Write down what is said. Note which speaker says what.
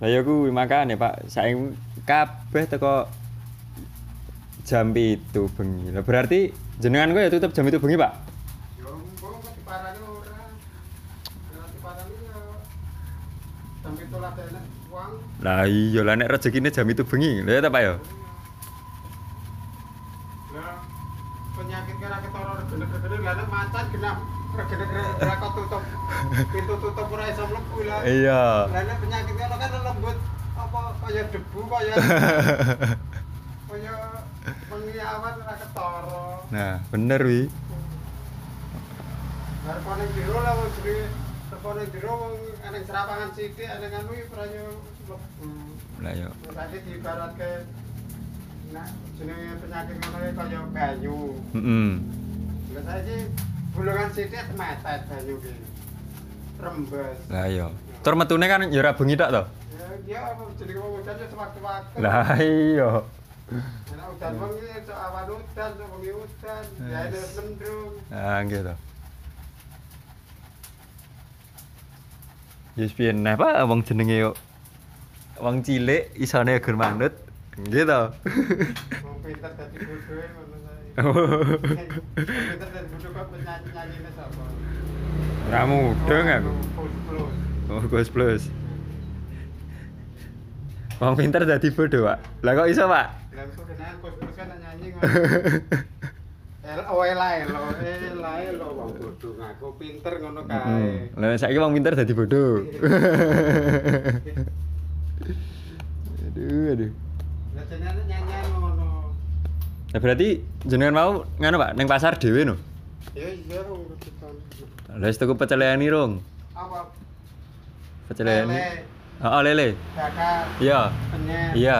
Speaker 1: Lah ya kuwi makane Pak, saiki kabeh teko jam itu bengi. Lah berarti jenengan kok ya tutup jam itu bengi, Pak?
Speaker 2: Yo mbok kok diparani ora. Ora diparani yo. Sampai tolak enak uang.
Speaker 1: Lah iya lah nek rezekine jam itu bengi. Lah ya ta, Pak ya?
Speaker 2: Lah penyakit kira gede-gede lah nek macan gede-gede ora kok tutup. Pintu tutup ora iso mlebu lah.
Speaker 1: Iya.
Speaker 2: Nek penyakit kira kan lembut apa kaya debu kaya kaya pengiawan ora ketara.
Speaker 1: Nah, bener wi.
Speaker 2: Harapane jero lah wong jero Harapane jero wong eneng serapangan sithik eneng anu ora yo mlebu.
Speaker 1: Lah ya.
Speaker 2: Tadi diibaratke nah jenenge penyakit ngono iki kaya banyu.
Speaker 1: Heeh.
Speaker 2: Lah saiki bulungan sithik metet banyu ki. Rembes.
Speaker 1: Lah iya. Tur metune kan ya ora bengi tok to.
Speaker 2: Ya apa jenenge udan ya sewaktu-waktu.
Speaker 1: Lah iya.
Speaker 2: Nek udan wengi sok awan udan, wengi udan, ya ada mendung.
Speaker 1: Ah, to. Yes piye nah Pak wong jenenge yo wong cilik isane gur manut.
Speaker 2: Sae. Pinter dadi bodoh kok
Speaker 1: aku.
Speaker 2: Full plus.
Speaker 1: Oh, Gus Plus. Wong pinter dadi bodoh, Pak. Lah kok iso, Pak?
Speaker 2: Lah kok kenal Gus Plus kan nyanyi oh elae lo, wong bodoh ngaku pinter ngono kae.
Speaker 1: Lah saiki wong pinter dadi bodoh. aduh, aduh. Nah, berarti jenengan mau ngono, Pak, ning pasar dhewe no.
Speaker 2: Ya iya wong ketukan.
Speaker 1: Lah tuku pecelehan rong.
Speaker 2: Apa?
Speaker 1: Pecelehan.
Speaker 2: Lele.
Speaker 1: Heeh, lele.
Speaker 2: Bakar.
Speaker 1: Iya. Iya.